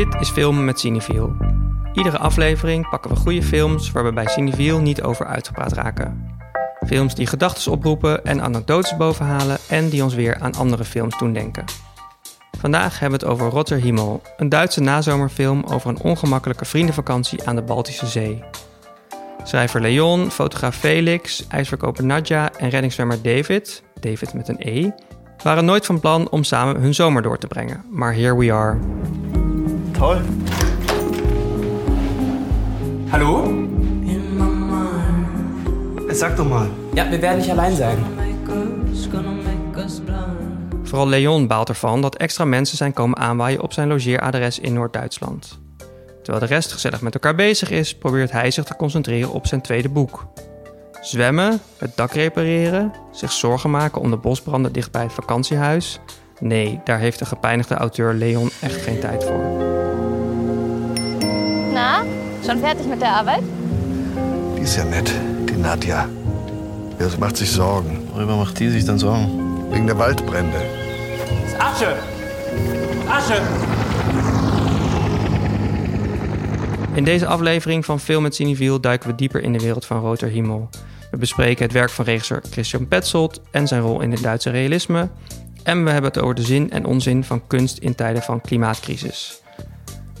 Dit is Filmen met Cineviel. Iedere aflevering pakken we goede films waar we bij Cineviel niet over uitgepraat raken. Films die gedachten oproepen en anekdotes bovenhalen en die ons weer aan andere films doen denken. Vandaag hebben we het over Rotter Himmel, een Duitse nazomerfilm over een ongemakkelijke vriendenvakantie aan de Baltische Zee. Schrijver Leon, fotograaf Felix, ijsverkoper Nadja en reddingszwemmer David, David met een E, waren nooit van plan om samen hun zomer door te brengen. Maar here we are. Toll. Hallo? Sag doch mal. Ja, we werden niet alleen zijn. Vooral Leon baalt ervan dat extra mensen zijn komen aanwaaien op zijn logeeradres in Noord-Duitsland. Terwijl de rest gezellig met elkaar bezig is, probeert hij zich te concentreren op zijn tweede boek. Zwemmen, het dak repareren, zich zorgen maken om de bosbranden dicht bij het vakantiehuis. Nee, daar heeft de gepijnigde auteur Leon echt geen tijd voor. Schon fertig mit der Arbeit? Die ist ja nett, die Nadja. Ja, sie macht sich Sorgen. Worüber macht die sich dann Sorgen? Wegen der Waldbrände. Asche! Asche! In deze aflevering van Film met Cineviel duiken we dieper in de wereld van Roter Himmel. We bespreken het werk van regisseur Christian Petzold en zijn rol in het Duitse realisme. En we hebben het over de zin en onzin van kunst in tijden van klimaatcrisis.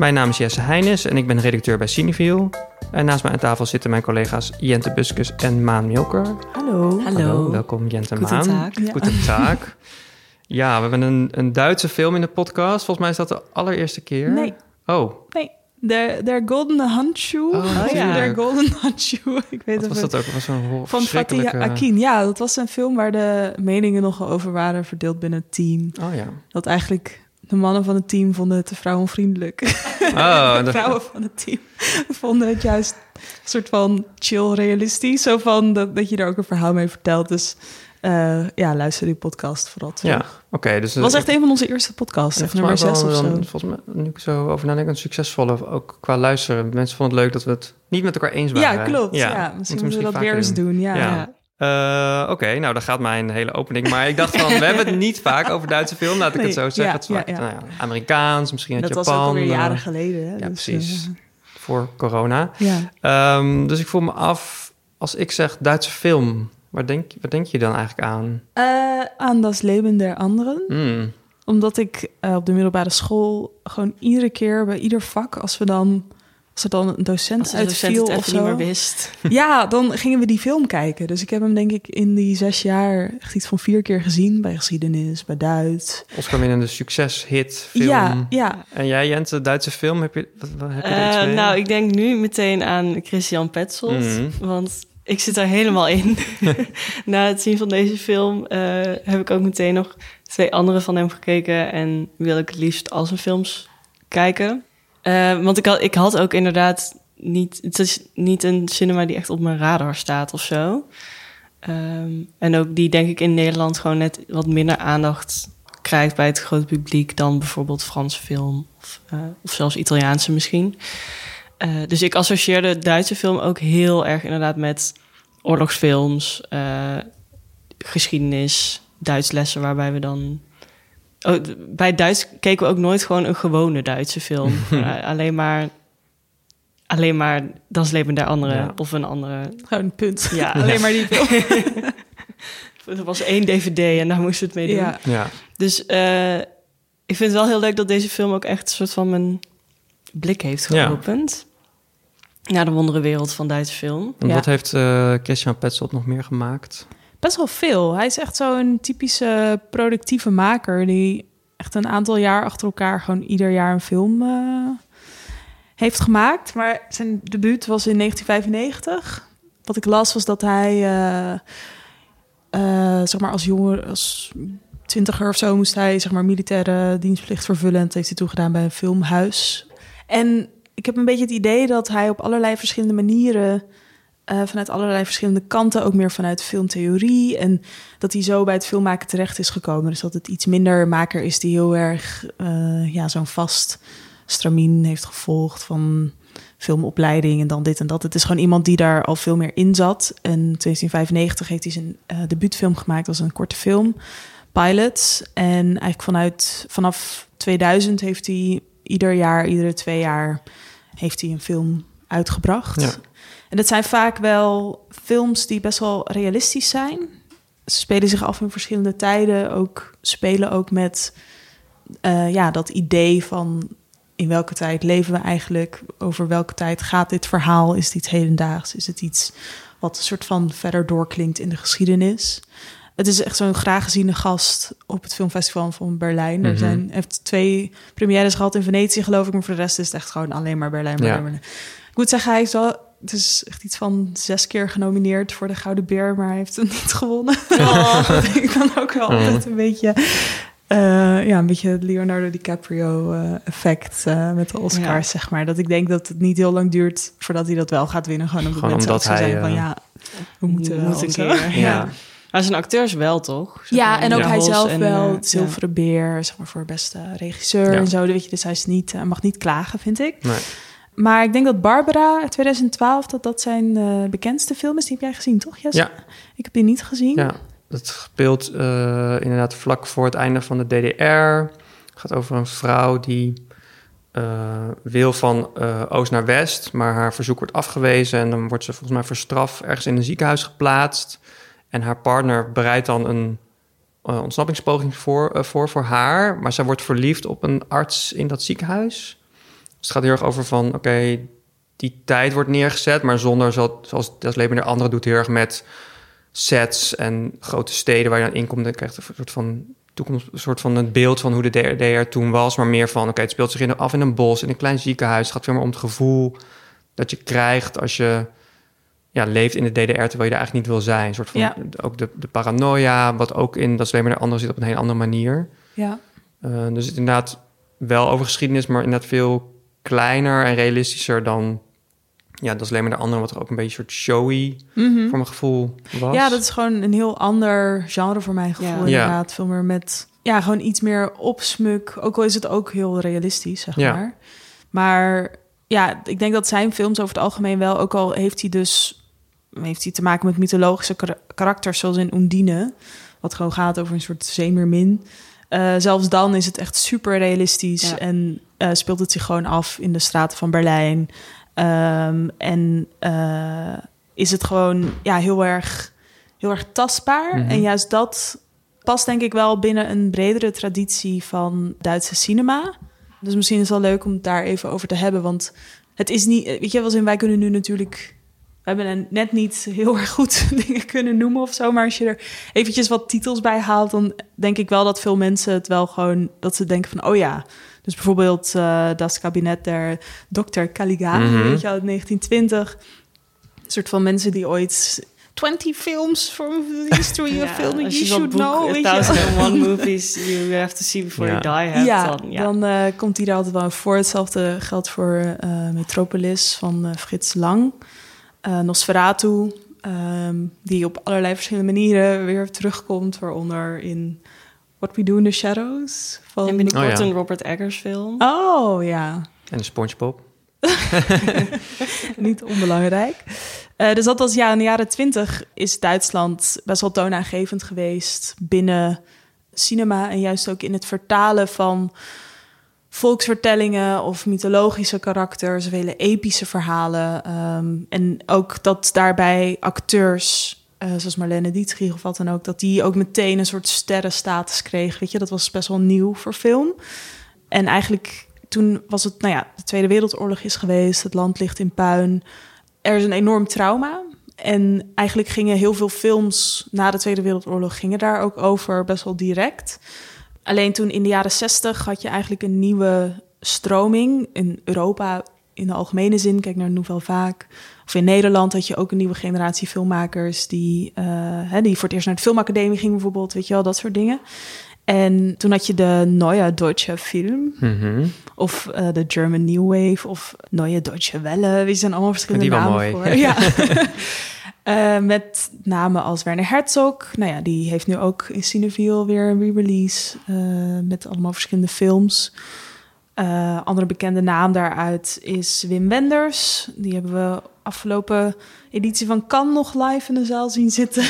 Mijn naam is Jesse Heijnes en ik ben redacteur bij Cineviel. En naast mij aan tafel zitten mijn collega's Jente Buskus en Maan Milker. Hallo. Hallo, welkom Jente en Maan. Goedendag. Ja. Goedendag. Ja, we hebben een, een Duitse film in de podcast. Volgens mij is dat de allereerste keer. Nee. Oh, Nee, der, der Golden Handschuh. Oh, ja. ja. Der Golden Handschuh. Ik weet wat was dat ook? Dat was ho- Van. Fatih Akin. Ja, dat was een film waar de meningen nogal over waren verdeeld binnen het team. Oh ja. Dat eigenlijk de mannen van het team vonden het te vrouwenvriendelijk. Oh, de dat- vrouwen van het team vonden het juist een soort van chill realistisch. Zo van dat, dat je er ook een verhaal mee vertelt. Dus eh, ja, luister die podcast vooral terug. Ja, oké. dus Het was echt een van onze eerste podcasts. Echt nummer zes of zo. Volgens mij, nu ik zo over nadenk, een succesvolle, ook qua luisteren. Mensen vonden het leuk dat we het niet met elkaar eens waren. Ja, klopt. Ja, misschien Moeten we dat weer eens doen. Ja, Ja. ja. Eh, Oké, nou, dan gaat mijn hele opening. Maar ik dacht van, we hebben het niet vaak over Duitse film, laat ik Nee, het zo zeggen. ja, het is vaak, ja, ja. Nou ja, Amerikaans, misschien uit Dat Japan. was ook alweer eh, jaren geleden. Hè? ja, Dus, precies. eh, Voor corona. ja. Ehm, dus ik voel me af, als ik zeg Duitse film, waar denk, waar denk je dan eigenlijk aan? Aan Das Leben der Anderen. Hmm. Omdat ik op de middelbare school gewoon iedere keer bij ieder vak, als we dan, als er dan een docent Als de docent uitviel het of niet zo, meer wist. ja, dan gingen we die film kijken. Dus ik heb hem denk ik in die zes jaar echt iets van vier keer gezien bij geschiedenis, bij Duits. Oscar winnende succeshit film. Ja, ja. En jij, Jente, Duitse film, heb je, wat, wat- heb je iets mee? nou, ik denk nu meteen aan Christian Petzold. Mhm. Want ik zit daar helemaal in. Na het zien van deze film eh, heb ik ook meteen nog twee andere van hem gekeken. En wil ik het liefst al zijn films kijken. Eh, want ik had, ik had ook inderdaad niet... Het is niet een cinema die echt op mijn radar staat of zo. Ehm, en ook die denk ik in Nederland gewoon net wat minder aandacht krijgt bij het grote publiek dan bijvoorbeeld Franse film of, eh, of zelfs Italiaanse misschien. Eh, dus ik associeerde Duitse film ook heel erg inderdaad met oorlogsfilms, eh, geschiedenis, Duits lessen, waarbij we dan. Oh, bij Duits keken we ook nooit gewoon een gewone Duitse film. Eh, alleen maar. Alleen maar Dat is Leven der Anderen. Ja. Of een andere. Gewoon een punt. Ja. Alleen maar die film. Er was één DVD en daar moesten we het mee doen. Ja. Ja, Dus eh, ik vind het wel heel leuk dat deze film ook echt een soort van mijn blik heeft Ja. geopend. Naar de wondere wereld van Duitse film. en Ja. wat heeft eh, Christian Petzold nog meer gemaakt? Best wel veel. Hij is echt zo'n typische productieve maker die echt een aantal jaar achter elkaar gewoon ieder jaar een film eh, heeft gemaakt. Maar zijn debuut was in 1995. Wat ik las was dat hij, eh, eh, zeg maar als jongen, als twintiger of zo, moest hij zeg maar militaire dienstplicht vervullen. En dat heeft hij toen gedaan bij een filmhuis. En ik heb een beetje het idee dat hij op allerlei verschillende manieren eh, vanuit allerlei verschillende kanten, ook meer vanuit filmtheorie. En dat hij zo bij het filmmaken terecht is gekomen. Dus dat het iets minder maker is die heel erg eh, ja, zo'n vast stramien heeft gevolgd van filmopleiding en dan dit en dat. Het is gewoon iemand die daar al veel meer in zat. En in 1995 heeft hij zijn eh, debuutfilm gemaakt als een korte film, Pilots. En eigenlijk vanuit vanaf 2000 heeft hij ieder jaar, iedere twee jaar heeft hij een film uitgebracht. Ja. En dat zijn vaak wel films die best wel realistisch zijn. Ze spelen zich af in verschillende tijden. Ook spelen ook met eh, ja, dat idee van in welke tijd leven we eigenlijk? Over welke tijd gaat dit verhaal? Is het iets hedendaags? Is het iets wat een soort van verder doorklinkt in de geschiedenis? Het is echt zo'n graag geziene gast op het filmfestival van Berlijn. Er Mhm. zijn, heeft twee premières gehad in Venetië, geloof ik. Maar voor de rest is het echt gewoon alleen maar Berlijn. Berlijn, Ja. Berlijn. Ik moet zeggen, hij is wel... Het is echt iets van zes keer genomineerd voor de Gouden Beer, maar hij heeft het niet gewonnen. Dat vind ik dan ook wel Oh. altijd een beetje... eh, ja, een beetje het Leonardo DiCaprio eh, effect eh, met de Oscars, Ja. zeg maar. Dat ik denk dat het niet heel lang duurt voordat hij dat wel gaat winnen. Gewoon omdat Gewoon omdat zo hij, zijn van ja, we moeten. Moet een keer. Ja. Ja. Maar zijn acteurs wel, toch? Zeg Ja, maar, en ook Ja. hij zelf en, wel, het Zilveren Beer, zeg maar, voor beste regisseur Ja. en zo. Weet je, dus hij is niet, hij mag niet klagen, vind ik. Nee. Maar ik denk dat Barbara uit 2012, dat dat zijn eh, bekendste film is. Die heb jij gezien, toch, Jesse? Ja. Ik heb die niet gezien. Ja, het speelt eh, inderdaad vlak voor het einde van de DDR. Het gaat over een vrouw die eh, wil van oost naar west, maar haar verzoek wordt afgewezen en dan wordt ze volgens mij voor straf ergens in een ziekenhuis geplaatst. En haar partner bereidt dan een ontsnappingspoging voor, voor voor haar, maar zij wordt verliefd op een arts in dat ziekenhuis. Dus het gaat heel erg over van, oké, die tijd wordt neergezet, maar zonder, zo- zoals dat leven der anderen doet, heel erg met sets en grote steden waar je dan in komt. Dan krijg je een soort van toekomst, een soort van een beeld van hoe de DDR toen was, maar meer van, oké, het speelt zich in, af in een bos, in een klein ziekenhuis. Het gaat veel meer om het gevoel dat je krijgt als je ja, leeft in de DDR terwijl je er eigenlijk niet wil zijn. Een soort van, Ja. ook de, de paranoia, wat ook in dat leven der anderen zit op een hele andere manier. Ja. Eh, dus inderdaad wel over geschiedenis, maar inderdaad veel kleiner en realistischer dan... Ja, dat is alleen maar de andere, wat er ook een beetje soort showy Mhm. voor mijn gevoel was. Ja, dat is gewoon een heel ander genre voor mijn gevoel. Ja. Inderdaad, veel meer met ja, gewoon iets meer opsmuk. Ook al is het ook heel realistisch, zeg Ja. maar. Maar ja, ik denk dat zijn films over het algemeen wel, ook al heeft hij dus heeft hij te maken met mythologische kar- karakters, zoals in Undine, wat gewoon gaat over een soort zeemermin. Eh, zelfs dan is het echt super realistisch Ja. en eh, speelt het zich gewoon af in de straten van Berlijn. Ehm, en eh, is het gewoon ja, heel, erg, heel erg tastbaar. Mhm. En juist dat past denk ik wel binnen een bredere traditie van Duitse cinema. Dus misschien is het wel leuk om het daar even over te hebben. Want het is niet, weet je, wel in wij kunnen nu natuurlijk. We hebben net niet heel erg goed dingen kunnen noemen of zo. Maar als je er eventjes wat titels bij haalt, dan denk ik wel dat veel mensen het wel gewoon dat ze denken van oh ja. Dus bijvoorbeeld eh Das Kabinet der Dr. Caligari, Mhm. weet je wel, uit 1920. Een soort van mensen die ooit 20 films from the history of Ja, film you should boek, know. weet je. 1001 movies you have to see before Ja. you die hebt. Ja, dan, ja. dan eh, komt hij er altijd wel voor. Hetzelfde geldt voor eh, Metropolis van eh, Frits Lang. Eh, Nosferatu, ehm, die op allerlei verschillende manieren weer terugkomt. Waaronder in What We Do in the Shadows. Van... En binnenkort Oh, ja. een Robert Eggers film. Oh ja, En de SpongeBob. niet onbelangrijk. Eh, dus dat was ja, in de jaren twintig is Duitsland best wel toonaangevend geweest binnen cinema en juist ook in het vertalen van volksvertellingen of mythologische karakters, vele epische verhalen. ehm, en ook dat daarbij acteurs, eh, zoals Marlene Dietrich of wat dan ook, dat die ook meteen een soort sterrenstatus kregen. Weet je, dat was best wel nieuw voor film. En eigenlijk toen was het, nou ja, de Tweede Wereldoorlog is geweest, het land ligt in puin. Er is een enorm trauma. En eigenlijk gingen heel veel films na de Tweede Wereldoorlog gingen daar ook over, best wel direct. Alleen toen in de jaren zestig had je eigenlijk een nieuwe stroming in Europa in de algemene zin. Kijk naar Nouvelle Vaak. Of in Nederland had je ook een nieuwe generatie filmmakers die, eh, hè, die voor het eerst naar de filmacademie gingen bijvoorbeeld. Weet je wel, dat soort dingen. En toen had je de Neue Deutsche Film Mhm. of eh, de German New Wave of Neue Deutsche Welle. Die zijn allemaal verschillende namen mooi. voor. Ja. Eh, met namen als Werner Herzog. Nou ja, die heeft nu ook in Cineville weer een re-release eh, met allemaal verschillende films. Eh, andere bekende naam daaruit is Wim Wenders. Die hebben we afgelopen editie van Kan nog live in de zaal zien zitten.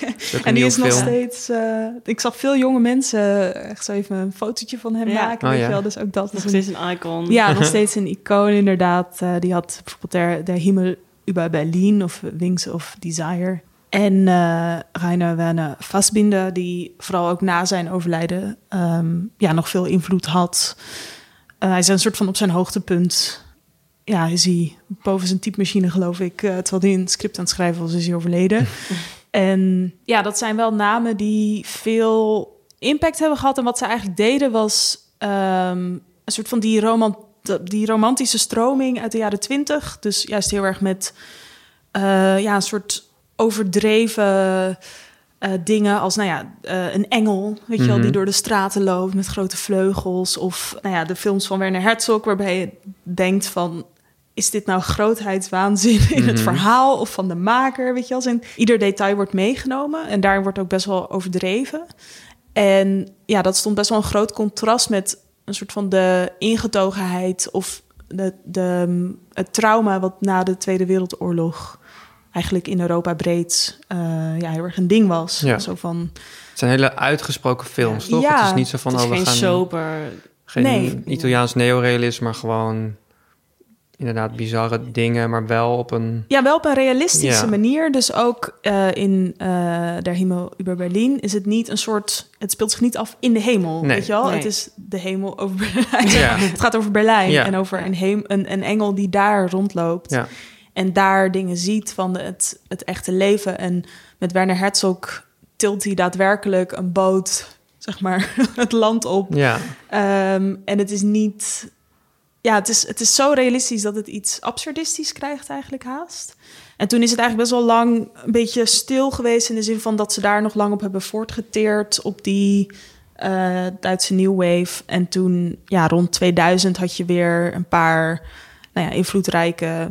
en die is nog film. steeds... eh, ik zag veel jonge mensen echt zo even een fotootje van hem Ja. maken. Oh, weet ja. je wel. Dus ook dat Nog is een steeds een icon. ja, nog steeds een icoon inderdaad. Eh, die had bijvoorbeeld der Himmel über Berlin of Wings of Desire. En eh Rainer Werner Fassbinder, die vooral ook na zijn overlijden ehm, ja, nog veel invloed had. Eh, hij is een soort van op zijn hoogtepunt. Ja, is hij boven zijn typemachine, geloof ik. eh, terwijl hij een script aan het schrijven was, is hij overleden. en ja, dat zijn wel namen die veel impact hebben gehad. En wat ze eigenlijk deden was ehm, een soort van die, romant die romantische stroming uit de jaren twintig. Dus juist heel erg met eh, ja, een soort overdreven eh, dingen als nou ja, eh, een engel, weet je wel, Mhm. die door de straten loopt met grote vleugels. Of nou ja, de films van Werner Herzog, waarbij je denkt van... Is dit nou grootheidswaanzin in het Mhm. verhaal of van de maker? Weet je wel, en ieder detail wordt meegenomen en daarin wordt ook best wel overdreven. En ja, dat stond best wel een groot contrast met een soort van de ingetogenheid of de, de, het trauma wat na de Tweede Wereldoorlog eigenlijk in Europa breed eh, ja, heel erg een ding was. Ja. Zo van, Het zijn hele uitgesproken films, toch? Ja, het is niet zo van, het is oh, we geen gaan... sober. Geen Nee. Italiaans neorealisme, maar gewoon inderdaad bizarre dingen, maar wel op een... ja, wel op een realistische Ja. manier. Dus ook eh, in eh Der Himmel über Berlin is het niet een soort... Het speelt zich niet af in de hemel, Nee. weet je wel? Nee. Het is de hemel over Berlijn. Ja. Het gaat over Berlijn Ja. en over een, heem, een, een engel die daar rondloopt. Ja, En daar dingen ziet van de- het, het echte leven. En met Werner Herzog tilt hij daadwerkelijk een boot, zeg maar, het land op. ja. Ehm, en het is niet... Ja, het is, het is zo realistisch dat het iets absurdistisch krijgt eigenlijk haast. En toen is het eigenlijk best wel lang een beetje stil geweest... in de zin van dat ze daar nog lang op hebben voortgeteerd... op die eh, Duitse New Wave. En toen, ja, rond 2000 had je weer een paar nou ja, invloedrijke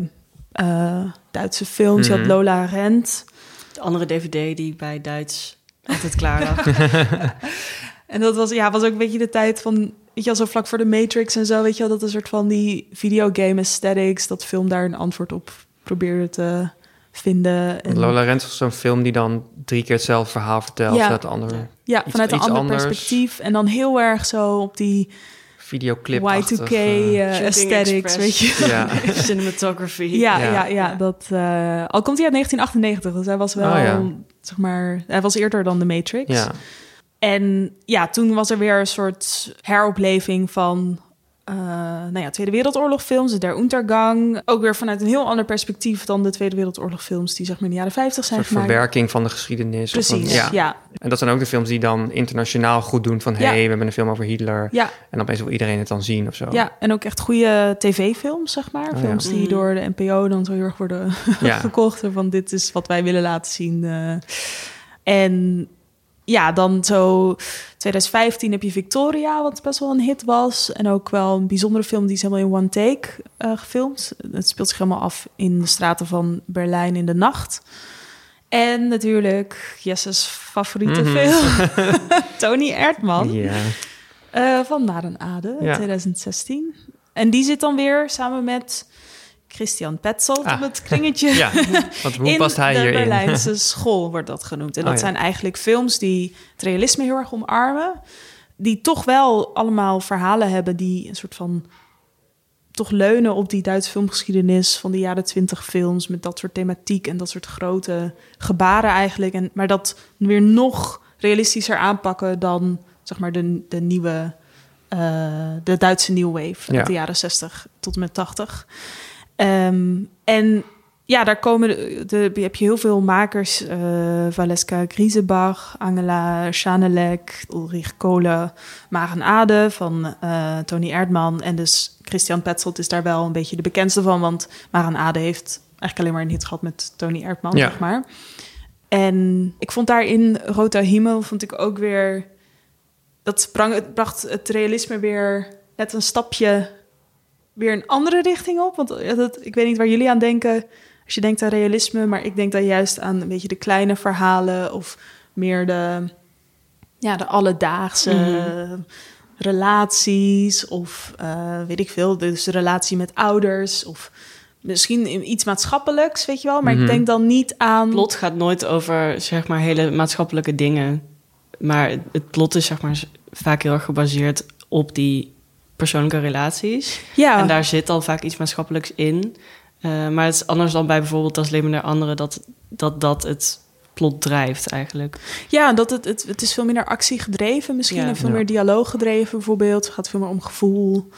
eh, Duitse films. Je Mhm. had Lola Rent... De andere DVD die bij Duits altijd klaar lag. En dat was, ja, was ook een beetje de tijd van, weet je wel, zo vlak voor de Matrix en zo, weet je wel, dat een soort van die videogame aesthetics, dat film daar een antwoord op probeerde te vinden. En, Lola Rent was zo'n film die dan drie keer hetzelfde verhaal vertelt. Ja. vanuit een andere ja, iets- vanuit een ander anders. perspectief. En dan heel erg zo op die videoclip Y2K eh, Shooting aesthetics, Express. weet je. Ja. Cinematography. Ja, ja. Ja. ja, dat, eh, al komt hij uit 1998, dus hij was wel, Oh, ja. zeg maar, hij was eerder dan de Matrix. ja. En ja, toen was er weer een soort heropleving van eh, nou ja, Tweede Wereldoorlog films, Der Untergang. Ook weer vanuit een heel ander perspectief dan de Tweede Wereldoorlog films die zeg maar in de jaren 50 Een zijn soort gemaakt. verwerking van de geschiedenis. Precies, een- ja. En dat zijn ook de films die dan internationaal goed doen. Van, Ja. hey, we hebben een film over Hitler. Ja, En opeens wil iedereen het dan zien of zo. ja, en ook echt goede tv-films, zeg maar. Oh, films ja. die Mm. door de NPO dan zo heel erg worden Ja. gekocht. Van dit is wat wij willen laten zien. eh. En ja, dan zo 2015 heb je Victoria, wat best wel een hit was. En ook wel een bijzondere film, die is helemaal in one take eh, gefilmd. Het speelt zich helemaal af in de straten van Berlijn in de nacht. En natuurlijk Jesse's favoriete Mhm. film, Tony Erdman. Eh, van Naar een Ade, Ja. 2016. En die zit dan weer samen met Christian Petzold Ah. op het kringetje. ja, want hoe in past hij de hierin? Berlijnse school wordt dat genoemd. En dat Oh, ja. zijn eigenlijk films die het realisme heel erg omarmen. Die toch wel allemaal verhalen hebben die een soort van... toch leunen op die Duitse filmgeschiedenis van de jaren twintig films... met dat soort thematiek en dat soort grote gebaren eigenlijk. En, maar dat weer nog realistischer aanpakken dan zeg maar de, de nieuwe... eh, de Duitse New Wave Ja. uit de jaren 60 tot en met 80. Ehm, en ja, daar komen de, de- heb je heel veel makers. eh Valeska Griesebach, Angela Schanelek, Ulrich Kohle, Maren Ade van eh, Tony Erdman. En dus Christian Petzold is daar wel een beetje de bekendste van. Want Maren Ade heeft eigenlijk alleen maar een hit gehad met Tony Erdman, Ja. zeg maar. En ik vond daarin Rota Himmel vond ik ook weer... Dat sprang, het bracht het realisme weer net een stapje weer een andere richting op. Want ja, dat, ik weet niet waar jullie aan denken als je denkt aan realisme, maar ik denk dan juist aan een beetje de kleine verhalen of meer de, ja, de alledaagse Mhm. relaties of eh, weet ik veel, dus de relatie met ouders of misschien iets maatschappelijks, weet je wel. Maar Mhm. ik denk dan niet aan... plot gaat nooit over zeg maar hele maatschappelijke dingen. Maar het plot is zeg maar vaak heel erg gebaseerd op die persoonlijke relaties. Ja, En daar zit dan vaak iets maatschappelijks in. Eh, maar het is anders dan bij bijvoorbeeld als Leven der Anderen... dat dat, dat het plot drijft eigenlijk. ja dat het, het, het is veel minder actie gedreven misschien. Ja. en veel Ja. meer dialoog gedreven bijvoorbeeld. Het gaat veel meer om gevoel.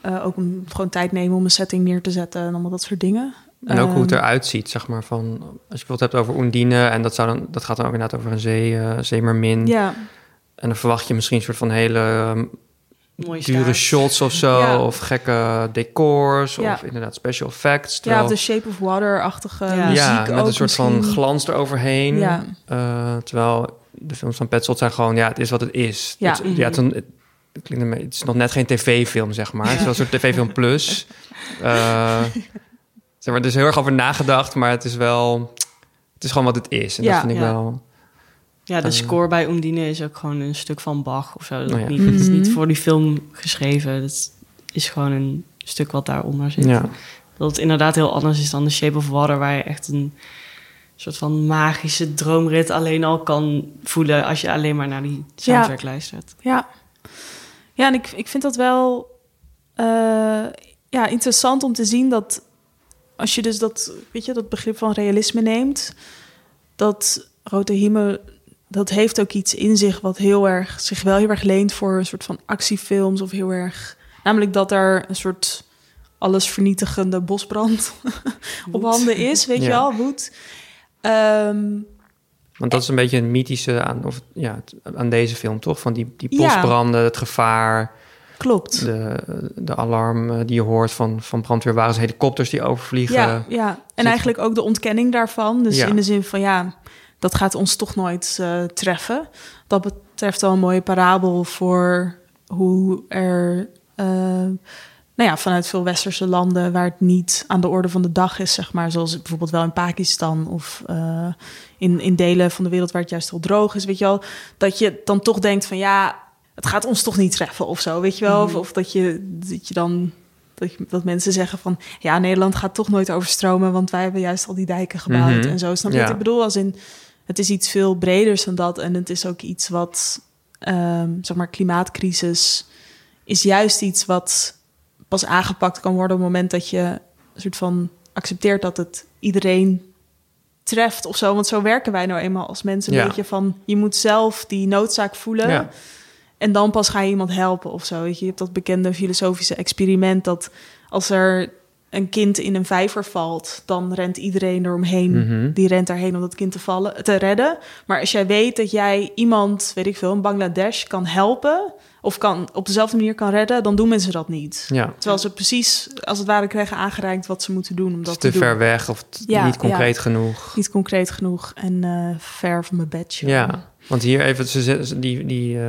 Eh, ook om gewoon tijd nemen om een setting neer te zetten en allemaal dat soort dingen. En ook hoe het Ehm, eruit ziet, zeg maar. Van, als je bijvoorbeeld hebt over Undine... en dat, zou dan, dat gaat dan ook inderdaad over een zee, eh zeemermin. Ja, En dan verwacht je misschien een soort van hele ehm, Mooie dure shots of zo... Ja. of gekke decors, Ja. of inderdaad special effects. ja of The Shape of Water-achtige Ja. muziek ja, met ook een soort van glans eroverheen. Ja. Eh, terwijl de films van Petzold zijn gewoon, ja, het is wat het is. Ja. Het, ja, het, is een- het, het klinkt het is nog net geen tv-film, zeg maar. Het is wel een soort tv-film plus. Eh, zeg maar, er is heel erg over nagedacht, maar het is wel... Het is gewoon wat het is. En Ja, dat vind ik ja. wel... Ja, de Eh. score bij Undine is ook gewoon een stuk van Bach of zo. Dat Oh ja. niet, Het is niet Mhm. voor die film geschreven. Het is gewoon een stuk wat daaronder zit. Ja, Dat het inderdaad heel anders is dan The Shape of Water... waar je echt een soort van magische droomrit alleen al kan voelen... als je alleen maar naar die soundtrack luistert. Ja, ja en ik, ik vind dat wel eh, ja, interessant om te zien dat als je dus dat, weet je, dat begrip van realisme neemt, dat Rote Himmel, dat heeft ook iets in zich wat heel erg, zich wel heel erg leent voor een soort van actiefilms of heel erg, namelijk dat er een soort alles vernietigende bosbrand op handen is, weet je wel, woed. Ehm, want dat is een beetje een mythische aan, of, ja, aan deze film, toch? Van die, die Ja. bosbranden, het gevaar... klopt. De, de alarm eh, die je hoort van, van brandweerwagens, helikopters die overvliegen. Ja, ja. en Zit- eigenlijk ook de ontkenning daarvan. Dus Ja. in de zin van ja, dat gaat ons toch nooit eh, treffen. Dat betreft wel een mooie parabel voor hoe er, eh, nou ja, vanuit veel westerse landen waar het niet aan de orde van de dag is, zeg maar, zoals bijvoorbeeld wel in Pakistan of eh, in, in delen van de wereld waar het juist heel droog is, weet je wel, dat je dan toch denkt van ja, het gaat ons toch niet treffen of zo, weet je wel, of, of dat je dat je dan dat, je- dat mensen zeggen van ja, Nederland gaat toch nooit overstromen, want wij hebben juist al die dijken gebouwd Mhm. en zo. Snap je Ja. wat ik bedoel? Als in het is iets veel breders dan dat en het is ook iets wat ehm, zeg maar klimaatcrisis is juist iets wat pas aangepakt kan worden op het moment dat je een soort van accepteert dat het iedereen treft of zo. Want zo werken wij nou eenmaal als mensen. Een Ja. beetje van je moet zelf die noodzaak voelen. Ja. En dan pas ga je iemand helpen of zo. Weet je, je hebt dat bekende filosofische experiment dat als er een kind in een vijver valt, dan rent iedereen eromheen. Mhm. Die rent daarheen om dat kind te, vallen, te redden. Maar als jij weet dat jij iemand, weet ik veel, in Bangladesh kan helpen of kan op dezelfde manier kan redden, dan doen mensen dat niet. Ja. Terwijl ze precies als het ware krijgen aangereikt wat ze moeten doen om dat te te doen. ver weg of Ja, niet concreet ja. genoeg. Niet concreet genoeg en eh, ver van mijn bedje. Ja, want hier even, ze, ze- die, die, eh,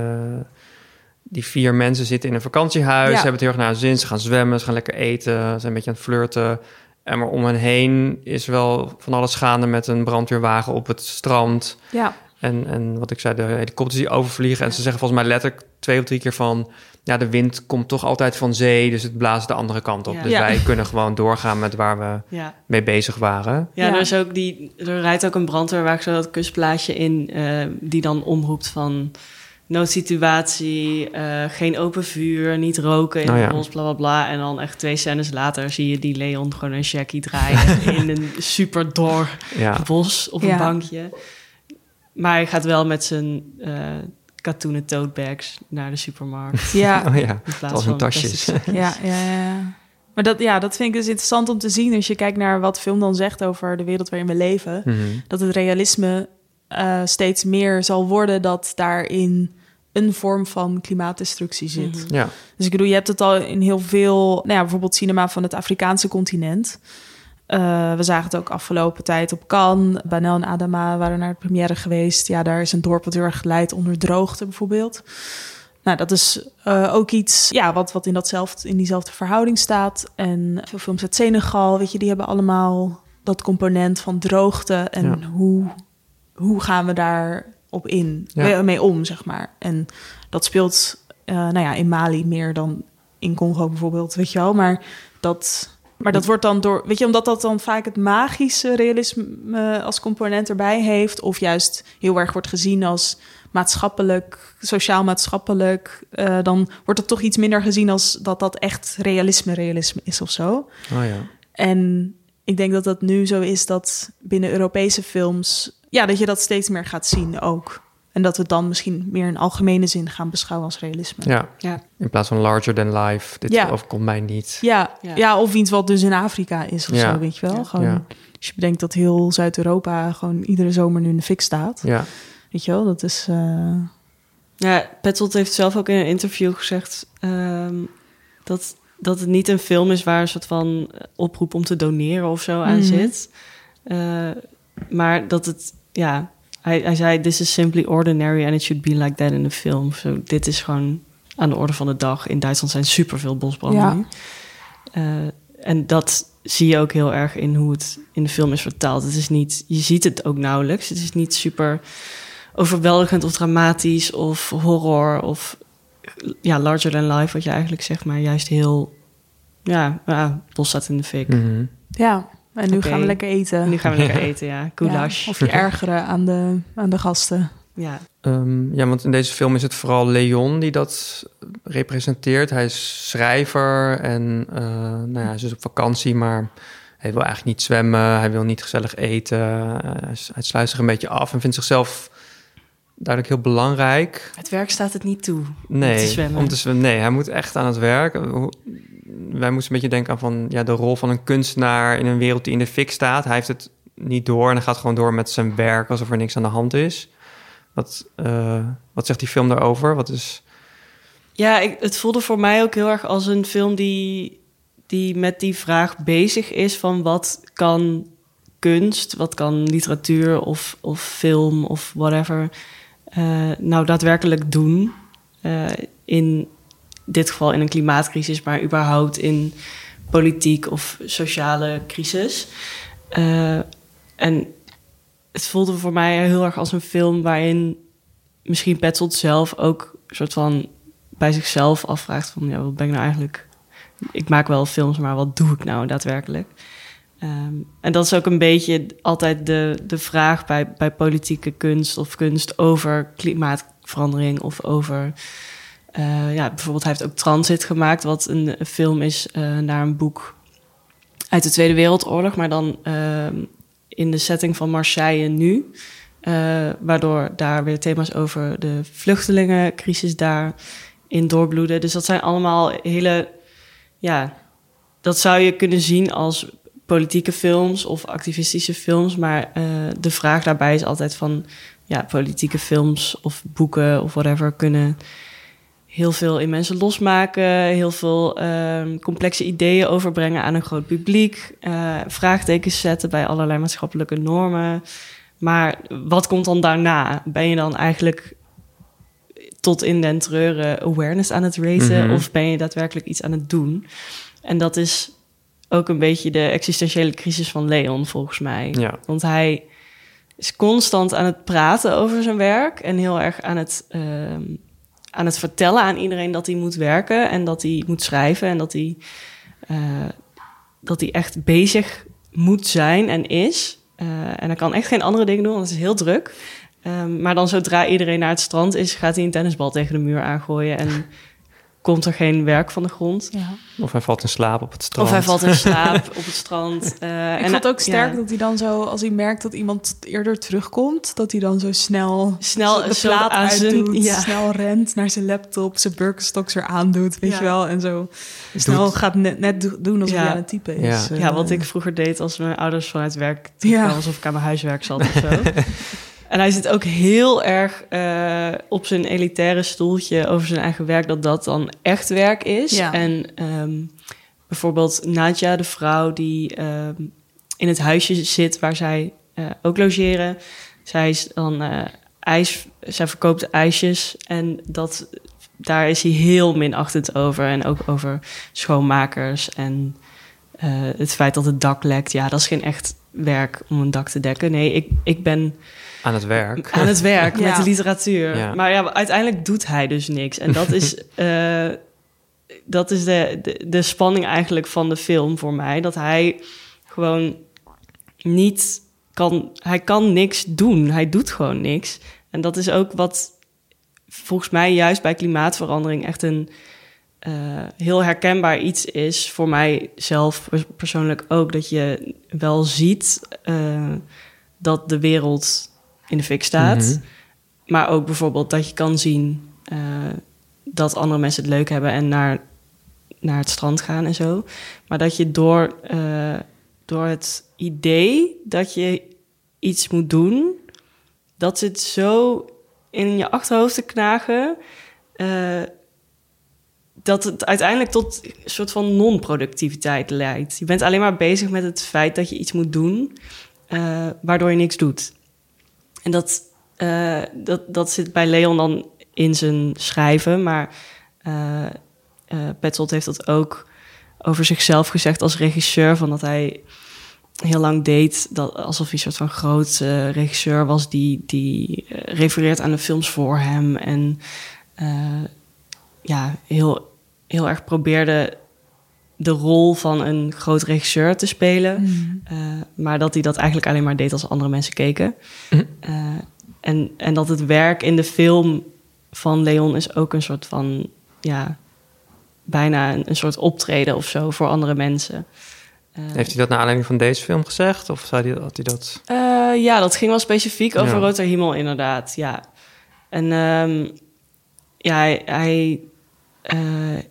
die vier mensen zitten in een vakantiehuis, Ja. hebben het heel erg naar hun zin. Ze gaan zwemmen, ze gaan lekker eten, ze zijn een beetje aan het flirten. En maar om hen heen is wel van alles gaande met een brandweerwagen op het strand. Ja, En, en wat ik zei, de helikopters die overvliegen. En ze zeggen volgens mij letterlijk twee of drie keer van... ja, de wind komt toch altijd van zee, dus het blaast de andere kant op. Ja. Dus Ja. wij kunnen gewoon doorgaan met waar we Ja. mee bezig waren. Ja, Ja. Er, is ook die, er rijdt ook een brandweerwagen zo dat kustplaatje in... eh, die dan omroept van noodsituatie, eh, geen open vuur, niet roken in Oh ja. het bos, bla bla bla. En dan echt twee scènes later zie je die Leon gewoon een Jackie draaien... in een super dor Ja, bos op Ja. een bankje. Maar hij gaat wel met zijn eh katoenen tote bags naar de supermarkt. ja, oh ja, In plaats als een van tasjes. plastic. ja, ja, ja. Maar dat, ja, dat vind ik dus interessant om te zien als je kijkt naar wat film dan zegt over de wereld waarin we leven. Mhm. Dat het realisme eh, steeds meer zal worden dat daarin een vorm van klimaatdestructie zit. Mhm. Ja, Dus ik bedoel, je hebt het al in heel veel, nou ja, bijvoorbeeld cinema van het Afrikaanse continent. Eh, we zagen het ook afgelopen tijd op Cannes. Banel en Adama waren naar de première geweest. Ja, daar is een dorp wat heel erg leidt onder droogte bijvoorbeeld. Nou, dat is eh, ook iets ja, wat, wat in, datzelfde, in diezelfde verhouding staat. En veel films uit Senegal, weet je, die hebben allemaal dat component van droogte. En Ja. hoe, hoe gaan we daar op in, Ja. mee, om, zeg maar. En dat speelt, eh, nou ja, in Mali meer dan in Congo bijvoorbeeld, weet je wel. Maar dat, Maar dat wordt dan door, weet je, omdat dat dan vaak het magische realisme eh, als component erbij heeft, of juist heel erg wordt gezien als maatschappelijk, sociaal-maatschappelijk, eh, dan wordt het toch iets minder gezien als dat dat echt realisme, realisme is of zo. Oh ja. En ik denk dat dat nu zo is dat binnen Europese films, ja, dat je dat steeds meer gaat zien ook. En dat we het dan misschien meer in algemene zin gaan beschouwen als realisme. ja. Ja. In plaats van larger than life. Dit Ja. overkomt mij niet. Ja, Ja. ja. of iets wat dus in Afrika is of Ja. zo, weet je wel. Ja. Gewoon, Ja. Als je bedenkt dat heel Zuid-Europa gewoon iedere zomer nu in de fik staat. Ja. Weet je wel, dat is... eh, Ja, Petzold heeft zelf ook in een interview gezegd ehm, dat, dat het niet een film is waar een soort van oproep om te doneren of zo aan Mhm. zit. Eh, maar dat het, ja, hij, hij zei: This is simply ordinary and it should be like that in the film. Zo, dit is gewoon aan de orde van de dag. In Duitsland zijn superveel bosbranden Ja. Eh, en dat zie je ook heel erg in hoe het in de film is vertaald. Het is niet, je ziet het ook nauwelijks. Het is niet super overweldigend of dramatisch of horror of ja, larger than life, wat je eigenlijk zegt, maar juist heel, ja, ja bos staat in de fik. Mhm. ja, en nu gaan we lekker eten. En nu gaan we lekker eten, ja. Goulash. Ja, of je ergeren aan de, aan de gasten. Ja. Ehm, ja, want in deze film is het vooral Leon die dat representeert. Hij is schrijver en uh, nou ja, hij is dus op vakantie, maar hij wil eigenlijk niet zwemmen. Hij wil niet gezellig eten. Uh, hij sluit zich een beetje af en vindt zichzelf duidelijk heel belangrijk. Het werk staat het niet toe nee, om te zwemmen. Om te zwemmen. Nee, hij moet echt aan het werk. Wij moesten een beetje denken aan van, ja, de rol van een kunstenaar in een wereld die in de fik staat. Hij heeft het niet door en hij gaat gewoon door met zijn werk alsof er niks aan de hand is. Wat, uh, wat zegt die film daarover? Wat is... Ja, ik, het voelde voor mij ook heel erg als een film die, die met die vraag bezig is van wat kan kunst, wat kan literatuur of, of film of whatever uh, nou daadwerkelijk doen. Uh, in dit geval in een klimaatcrisis, maar überhaupt in politiek of sociale crisis. Uh, en het voelde voor mij heel erg als een film waarin misschien Petzold zelf ook een soort van bij zichzelf afvraagt van ja, wat ben ik nou eigenlijk? Ik maak wel films, maar wat doe ik nou daadwerkelijk? Um, en dat is ook een beetje altijd de, de vraag bij, bij politieke kunst of kunst over klimaatverandering of over. Uh, ja, bijvoorbeeld, hij heeft ook Transit gemaakt, wat een, film is uh, naar een boek uit de Tweede Wereldoorlog, maar dan uh, in de setting van Marseille nu. Uh, waardoor daar weer thema's over de vluchtelingencrisis daar in doorbloeden. Dus dat zijn allemaal hele, ja, dat zou je kunnen zien als politieke films of activistische films. Maar de vraag daarbij is altijd van, ja, politieke films of boeken of whatever kunnen heel veel in mensen losmaken, heel veel uh, complexe ideeën overbrengen aan een groot publiek, uh, vraagtekens zetten bij allerlei maatschappelijke normen. Maar wat komt dan daarna? Ben je dan eigenlijk tot in den treuren awareness aan het raisen? Mm -hmm. Of ben je daadwerkelijk iets aan het doen? En dat is ook een beetje de existentiële crisis van Leon, volgens mij. Ja. Want hij is constant aan het praten over zijn werk en heel erg aan het, uh, aan het vertellen aan iedereen dat hij moet werken en dat hij moet schrijven en dat hij, uh, dat hij echt bezig moet zijn en is. Uh, en hij kan echt geen andere dingen doen, want het is heel druk. Um, maar dan zodra iedereen naar het strand is, gaat hij een tennisbal tegen de muur aangooien en komt er geen werk van de grond. Ja. Of hij valt in slaap op het strand. Of hij valt in slaap op het strand. Uh, ik en vond het ook sterk ja. dat hij dan zo, als hij merkt dat iemand eerder terugkomt, dat hij dan zo snel, snel plaat aan zijn- uitdoet, ja. snel rent naar zijn laptop, zijn Birkenstocks weer aandoet, weet Ja. je wel, en zo snel Doet- gaat net, net do- doen alsof Ja. hij aan het typen Ja. is. eh. Ja, wat ik vroeger deed als mijn ouders vanuit werk Ja. alsof ik aan mijn huiswerk zat of zo. en hij zit ook heel erg eh, op zijn elitaire stoeltje over zijn eigen werk, dat dat dan echt werk is. Ja. En ehm, bijvoorbeeld Nadja, de vrouw die ehm, in het huisje zit waar zij eh, ook logeren. Zij is dan eh, ijs, zij verkoopt ijsjes en dat, daar is hij heel minachtend over. En ook over schoonmakers en het feit dat het dak lekt. Ja, dat is geen echt werk om een dak te dekken. Nee, ik, ik ben Aan het werk. aan het werk Ja. met de literatuur. Ja. Maar ja, uiteindelijk doet hij dus niks. En dat is, eh, dat is de, de, de spanning eigenlijk van de film voor mij. Dat hij gewoon niet kan... Hij kan niks doen. Hij doet gewoon niks. En dat is ook wat volgens mij juist bij klimaatverandering echt een eh, heel herkenbaar iets is. Voor mij zelf pers- persoonlijk ook. Dat je wel ziet eh, dat de wereld in de fik staat. Mhm. Maar ook bijvoorbeeld dat je kan zien eh, dat andere mensen het leuk hebben en naar, naar het strand gaan en zo. Maar dat je door, door het idee dat je iets moet doen, dat zit zo in je achterhoofd te knagen. Dat het uiteindelijk tot een soort van non-productiviteit leidt. Je bent alleen maar bezig met het feit dat je iets moet doen, eh, waardoor je niks doet. En dat, eh, dat, dat zit bij Leon dan in zijn schrijven, maar eh, Petzold heeft dat ook over zichzelf gezegd als regisseur, van dat hij heel lang deed dat, alsof hij een soort van groot regisseur was die, die refereert aan de films voor hem en ja, heel, heel erg probeerde de rol van een groot regisseur te spelen. Eh, maar dat hij dat eigenlijk alleen maar deed als andere mensen keken. Eh, en, en dat het werk in de film van Leon is ook een soort van, ja, bijna een, een soort optreden of zo voor andere mensen. Eh, Heeft hij dat naar aanleiding van deze film gezegd? Of zei hij, had hij dat... eh, ja, dat ging wel specifiek over Ja. Himmel, inderdaad. Ja. En ehm, ja, hij, hij,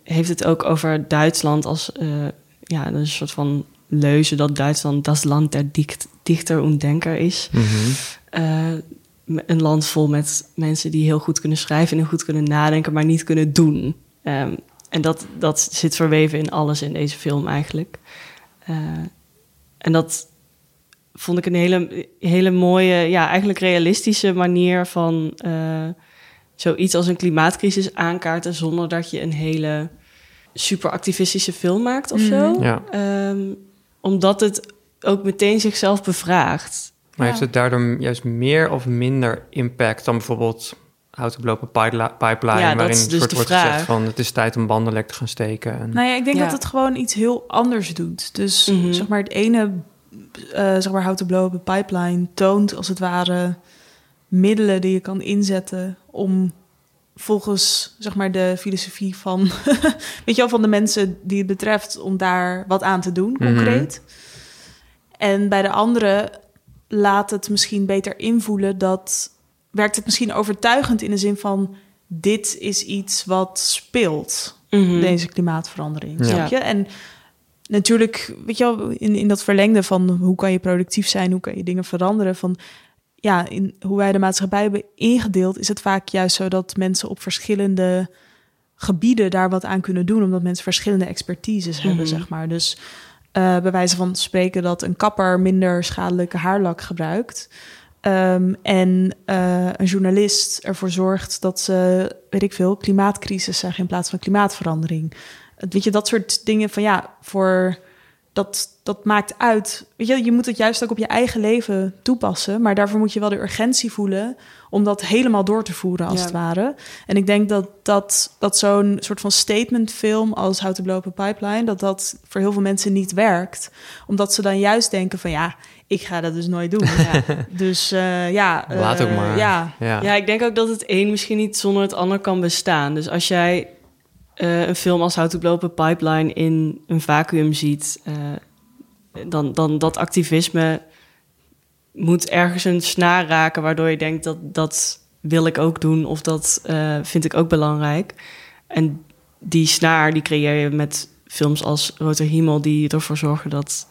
heeft het ook over Duitsland als eh, ja, een soort van leuze dat Duitsland das Land der Dicht, Dichter und Denker is. Eh, een land vol met mensen die heel goed kunnen schrijven en heel goed kunnen nadenken, maar niet kunnen doen. Ehm, en dat, dat zit verweven in alles in deze film eigenlijk. Eh, en dat vond ik een hele, hele mooie, ja, eigenlijk realistische manier van eh, zoiets als een klimaatcrisis aankaarten zonder dat je een hele super activistische film maakt of zo. Ja. Ehm, omdat het ook meteen zichzelf bevraagt. Maar heeft het daardoor juist meer of minder impact dan bijvoorbeeld houten pipeli- pipeline, Ja, waarin een dus wordt vraag. gezegd van het is tijd om banden lek te gaan steken. En... Nou ja, ik denk Ja. dat het gewoon iets heel anders doet. Dus Mhm. zeg maar het ene, eh zeg maar houten blowen pipeline toont als het ware middelen die je kan inzetten om volgens zeg maar de filosofie van, weet je wel, van de mensen die het betreft om daar wat aan te doen, Mhm. concreet. En bij de andere laat het misschien beter invoelen dat werkt het misschien overtuigend in de zin van dit is iets wat speelt Mhm. deze klimaatverandering. Ja. Snap je? En natuurlijk, weet je wel, in, in dat verlengde van hoe kan je productief zijn, hoe kan je dingen veranderen, van ja, in hoe wij de maatschappij hebben ingedeeld, is het vaak juist zo dat mensen op verschillende gebieden daar wat aan kunnen doen, omdat mensen verschillende expertises hebben, Mhm. zeg maar. Dus eh bij wijze van spreken dat een kapper minder schadelijke haarlak gebruikt. Ehm, en eh, een journalist ervoor zorgt dat ze, weet ik veel, klimaatcrisis zeggen in plaats van klimaatverandering. Het- Weet je, dat soort dingen van ja, voor dat, dat maakt uit. Weet je, je moet het juist ook op je eigen leven toepassen, maar daarvoor moet je wel de urgentie voelen om dat helemaal door te voeren, als Ja. het ware. En ik denk dat, dat, dat zo'n soort van statementfilm als How to Blow Up a Pipeline, dat dat voor heel veel mensen niet werkt. Omdat ze dan juist denken van ja, ik ga dat dus nooit doen. Dus eh, ja. Laat ook eh, maar. Ja, Ja. Ja, ik denk ook dat het een misschien niet zonder het ander kan bestaan. Dus als jij eh, een film als How to Pipeline in een vacuüm ziet, eh, dan, dan dat activisme moet ergens een snaar raken waardoor je denkt dat dat wil ik ook doen of dat eh, vind ik ook belangrijk. En die snaar die creëer je met films als Roter Himmel die ervoor zorgen dat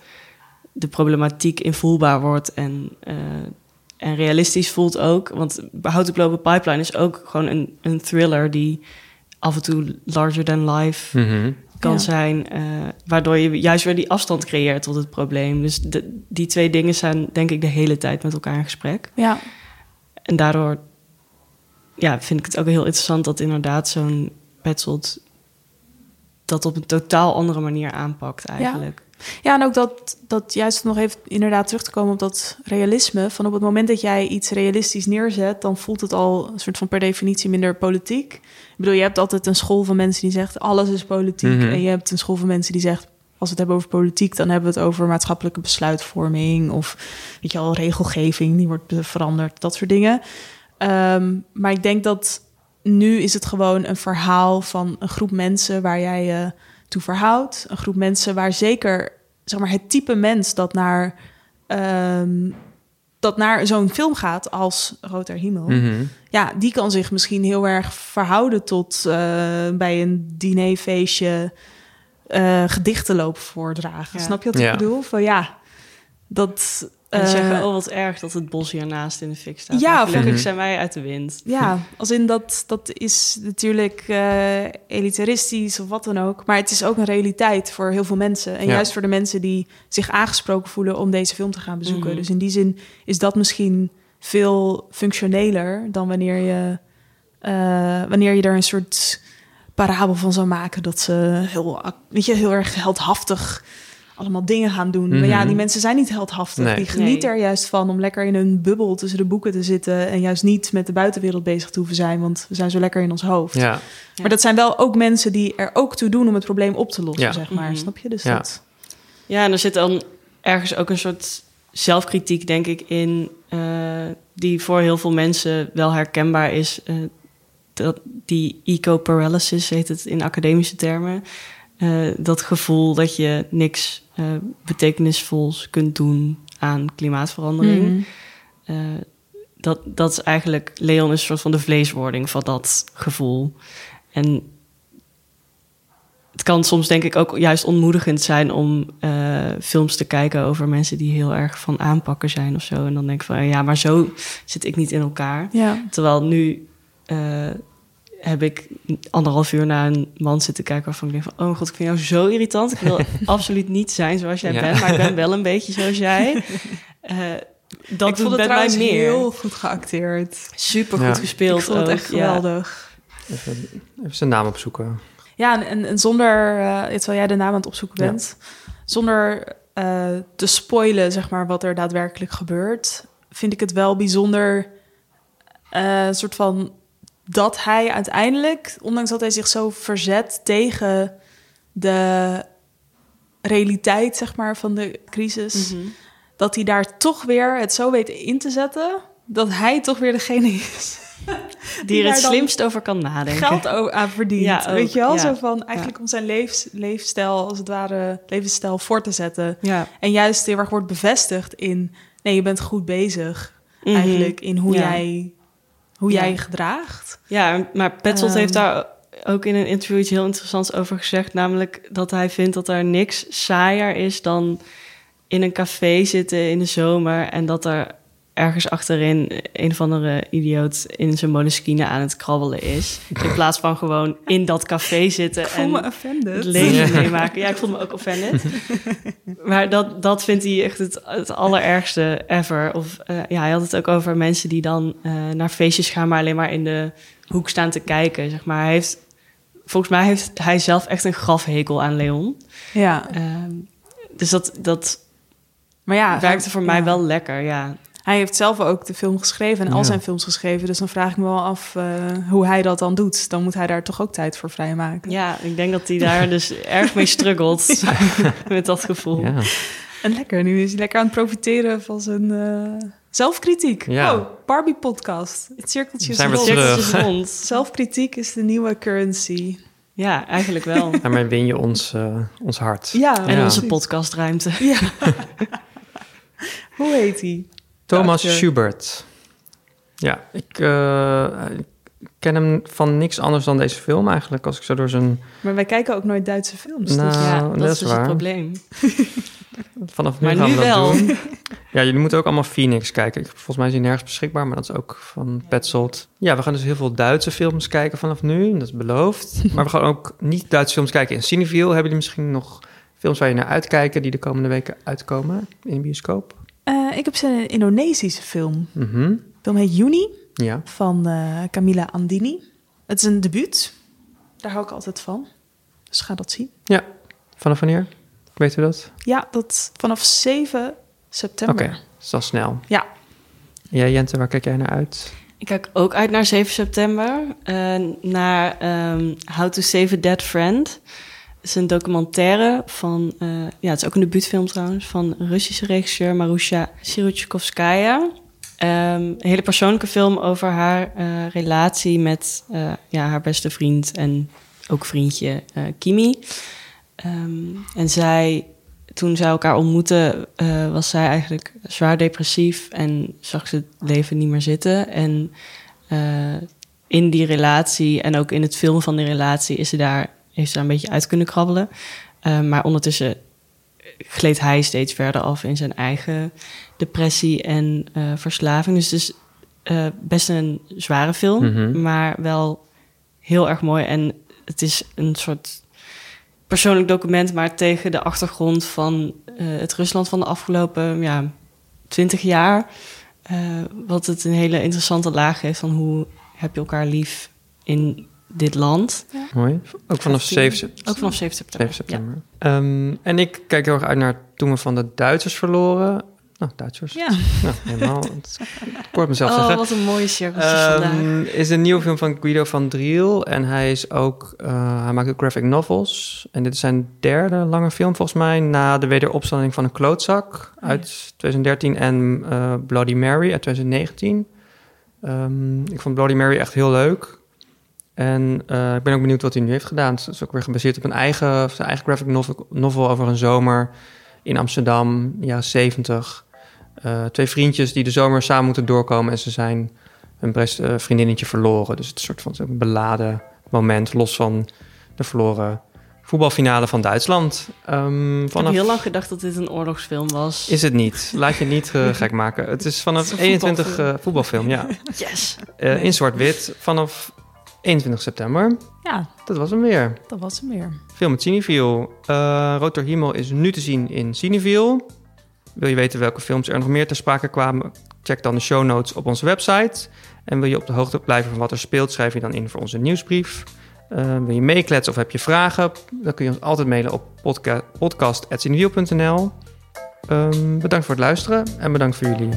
de problematiek invoelbaar wordt en, en realistisch voelt ook. Want Up a Pipeline is ook gewoon een, een thriller die af en toe larger than life Mhm. kan Ja. zijn. eh, waardoor je juist weer die afstand creëert tot het probleem. Dus de, die twee dingen zijn denk ik de hele tijd met elkaar in gesprek. ja. En daardoor ja, vind ik het ook heel interessant dat inderdaad zo'n Petzold dat op een totaal andere manier aanpakt eigenlijk. Ja, en ook dat, dat juist nog even inderdaad terug te komen op dat realisme. Van op het moment dat jij iets realistisch neerzet, dan voelt het al een soort van per definitie minder politiek. Ik bedoel, je hebt altijd een school van mensen die zegt alles is politiek. Mhm. En je hebt een school van mensen die zegt als we het hebben over politiek, dan hebben we het over maatschappelijke besluitvorming of weet je al, regelgeving die wordt veranderd, dat soort dingen. Ehm, maar ik denk dat nu is het gewoon een verhaal van een groep mensen waar jij je toe verhoudt. Een groep mensen waar zeker zeg maar, het type mens dat naar, ehm, dat naar zo'n film gaat als Roter Himmel. Mhm. Ja, die kan zich misschien heel erg verhouden tot eh, bij een dinerfeestje eh gedichten lopen voordragen. Ja. Snap je wat Ja. ik bedoel? Van ja, dat... En eh, zeggen, oh wat erg dat het bos hiernaast in de fik staat. Ja, Maar gelukkig Mhm. zijn wij uit de wind. Ja, als in dat, dat is natuurlijk eh, elitaristisch of wat dan ook. Maar het is ook een realiteit voor heel veel mensen. En Ja. juist voor de mensen die zich aangesproken voelen om deze film te gaan bezoeken. Mhm. Dus in die zin is dat misschien veel functioneler dan wanneer je, eh, wanneer je er een soort parabel van zou maken. Dat ze heel, weet je, heel erg heldhaftig allemaal dingen gaan doen. Maar ja, Mhm. die mensen zijn niet heldhaftig. Nee. Die genieten Nee. er juist van om lekker in een bubbel tussen de boeken te zitten... en juist niet met de buitenwereld bezig te hoeven zijn... want we zijn zo lekker in ons hoofd. Ja, Maar dat zijn wel ook mensen die er ook toe doen om het probleem op te lossen, Ja. zeg maar. Mhm. Snap je? Dus Ja. dat... Ja, en er zit dan ergens ook een soort zelfkritiek, denk ik, in... eh, die voor heel veel mensen wel herkenbaar is. eh, dat, die eco-paralysis heet het in academische termen. Eh, dat gevoel dat je niks eh, betekenisvols kunt doen aan klimaatverandering. Mhm. Eh, dat, dat is eigenlijk, Leon is een soort van de vleeswording van dat gevoel. En het kan soms denk ik ook juist ontmoedigend zijn om films te kijken over mensen die heel erg van aanpakken zijn of zo. En dan denk ik van ja, maar zo zit ik niet in elkaar. Ja. Terwijl nu heb ik anderhalf uur naar een man zitten kijken waarvan ik denk van... oh mijn god, ik vind jou zo irritant. Ik wil absoluut niet zijn zoals jij Ja. bent, maar ik ben wel een beetje zoals jij. Eh dat ik vond doet het bij mij meer. heel goed geacteerd. Super goed Ja. gespeeld ik vond het ook, echt ja. geweldig. even, even zijn naam opzoeken. Ja, en- en, en zonder, eh, terwijl jij de naam aan het opzoeken Ja. bent, zonder eh, te spoilen, zeg maar, wat er daadwerkelijk gebeurt, vind ik het wel bijzonder, eh, een soort van, dat hij uiteindelijk, ondanks dat hij zich zo verzet tegen de realiteit, zeg maar, van de crisis, Mhm. dat hij daar toch weer het zo weet in te zetten, dat hij toch weer degene is Die er het slimst over kan nadenken. geld aan verdient. Ja, weet je wel? ja. Zo van eigenlijk om zijn levensstijl, als het ware, levensstijl voor te zetten. En juist heel erg wordt bevestigd in nee, je bent goed bezig. Mhm. Eigenlijk in hoe jij hoe jij je gedraagt. Ja, maar Petzold Ehm. heeft daar ook in een interview iets heel interessants over gezegd. Namelijk dat hij vindt dat er niks saaier is dan in een café zitten in de zomer. En dat er ergens achterin een of andere idioot in zijn moleskine aan het krabbelen is. In plaats van gewoon in dat café zitten en me het leven meemaken. Ja, ik voel me ook offended. maar dat, dat vindt hij echt het, het allerergste ever. Of eh, ja, hij had het ook over mensen die dan eh, naar feestjes gaan, maar alleen maar in de hoek staan te kijken. Zeg maar. Hij heeft, volgens mij heeft hij zelf echt een grafhekel aan Leon. Ja, Ehm, dus dat, dat maar ja, werkte voor mij wel lekker, ja. Hij heeft zelf ook de film geschreven en al Ja. zijn films geschreven. Dus dan vraag ik me wel af eh, hoe hij dat dan doet. Dan moet hij daar toch ook tijd voor vrijmaken. Ja, ik denk dat hij daar dus erg mee struggelt met dat gevoel. Ja. En lekker, nu is hij lekker aan het profiteren van zijn eh, zelfkritiek. Ja. Oh, Barbie-podcast. Het cirkeltje is rond. Zelfkritiek is de nieuwe currency. Ja, eigenlijk wel. Daarmee win je ons, eh, ons hart. Ja, En Ja. onze podcastruimte. Ja. Hoe heet hij? Thomas. Schubert. Ja, ik eh, ik ken hem van niks anders dan deze film eigenlijk. Als ik zo door zijn... Maar wij kijken ook nooit Duitse films. Nou, dus ja, dat dat is is dus waar. het probleem. Vanaf nu Maar gaan nu we dat wel. doen. Ja, jullie moeten ook allemaal Phoenix kijken. Ik- Volgens mij is hij nergens beschikbaar, maar dat is ook van Petzold. Ja, we gaan dus heel veel Duitse films kijken vanaf nu. Dat is beloofd. maar we gaan ook niet Duitse films kijken in Cineville. Hebben jullie misschien nog films waar je naar uitkijken... die de komende weken uitkomen in de bioscoop? Eh, ik heb zijn Indonesische film. Mhm. De film heet Juni Ja. van eh, Camilla Andini. Het is een debuut. Daar hou ik altijd van. Dus ga dat zien. ja, vanaf wanneer? Weet u dat? Ja, dat vanaf 7 Oké, september. dat is al snel. Ja. Ja, Jente, waar kijk jij naar uit? Ik kijk ook uit naar 7 september. eh, naar ehm, How to Save a Dead Friend. Is een documentaire van... eh, ja, het is ook een debuutfilm trouwens... van Russische regisseur Marusha Sirutchkovskaya. Ehm, een hele persoonlijke film over haar eh, relatie met eh, ja, haar beste vriend... en ook vriendje Kimi. Ehm, en zij, toen zij elkaar ontmoetten, was zij eigenlijk zwaar depressief en zag ze het leven niet meer zitten. En in die relatie en ook in het filmen van die relatie is ze daar, heeft ze een beetje uit kunnen krabbelen. Eh, maar ondertussen gleed hij steeds verder af in zijn eigen depressie en eh, verslaving. Dus het is eh, best een zware film, Mhm. maar wel heel erg mooi. En het is een soort persoonlijk document, maar tegen de achtergrond van eh, het Rusland van de afgelopen ja, 20 jaar. wat het een hele interessante laag heeft van hoe heb je elkaar lief in dit land. Mooi. Ook vanaf 7 september. Ook vanaf 7 september. 7 september. Ehm, en ik kijk heel erg uit naar toen we van de Duitsers verloren. Nou, Duitsers. Ja. Nou, helemaal. Het- Ik hoor het mezelf Ja. Oh, zeggen. wat een mooie cirkeltjes vandaag. Ehm, is een nieuwe film van Guido van Driel. En hij is ook, eh, hij maakt ook graphic novels. En dit is zijn derde lange film volgens mij. Na de wederopstanding van een klootzak uit 2013 en eh, Bloody Mary uit 2019. Ehm, ik vond Bloody Mary echt heel leuk. En eh, ik ben ook benieuwd wat hij nu heeft gedaan. Het is ook weer gebaseerd op een eigen, zijn eigen graphic novel, novel over een zomer in Amsterdam, jaren 70. Eh, twee vriendjes die de zomer samen moeten doorkomen en ze zijn hun beste eh, vriendinnetje verloren. Dus het is een soort van een beladen moment, los van de verloren voetbalfinale van Duitsland. Ehm, Ik heb heel lang gedacht dat dit een oorlogsfilm was. Is het niet. Laat je niet gek maken. Het is vanaf Het is een 21 voetbalfilm. voetbalfilm, ja. Yes. In zwart-wit vanaf 21 september. Ja, Dat was hem weer. dat was hem weer. Film met Cineville. Uh, Rood door Himmel is nu te zien in Cineville. Wil je weten welke films er nog meer ter sprake kwamen? Check dan de show notes op onze website. En wil je op de hoogte blijven van wat er speelt, schrijf je dan in voor onze nieuwsbrief. Uh, wil je meekletsen of heb je vragen? Dan kun je ons altijd mailen op podca. Um, bedankt voor het luisteren en bedankt voor jullie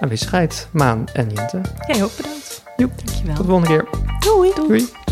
aanwezigheid, Maan en Jente. Jij ook bedankt. Joep. Dankjewel. Tot de volgende keer. Doei. Doei.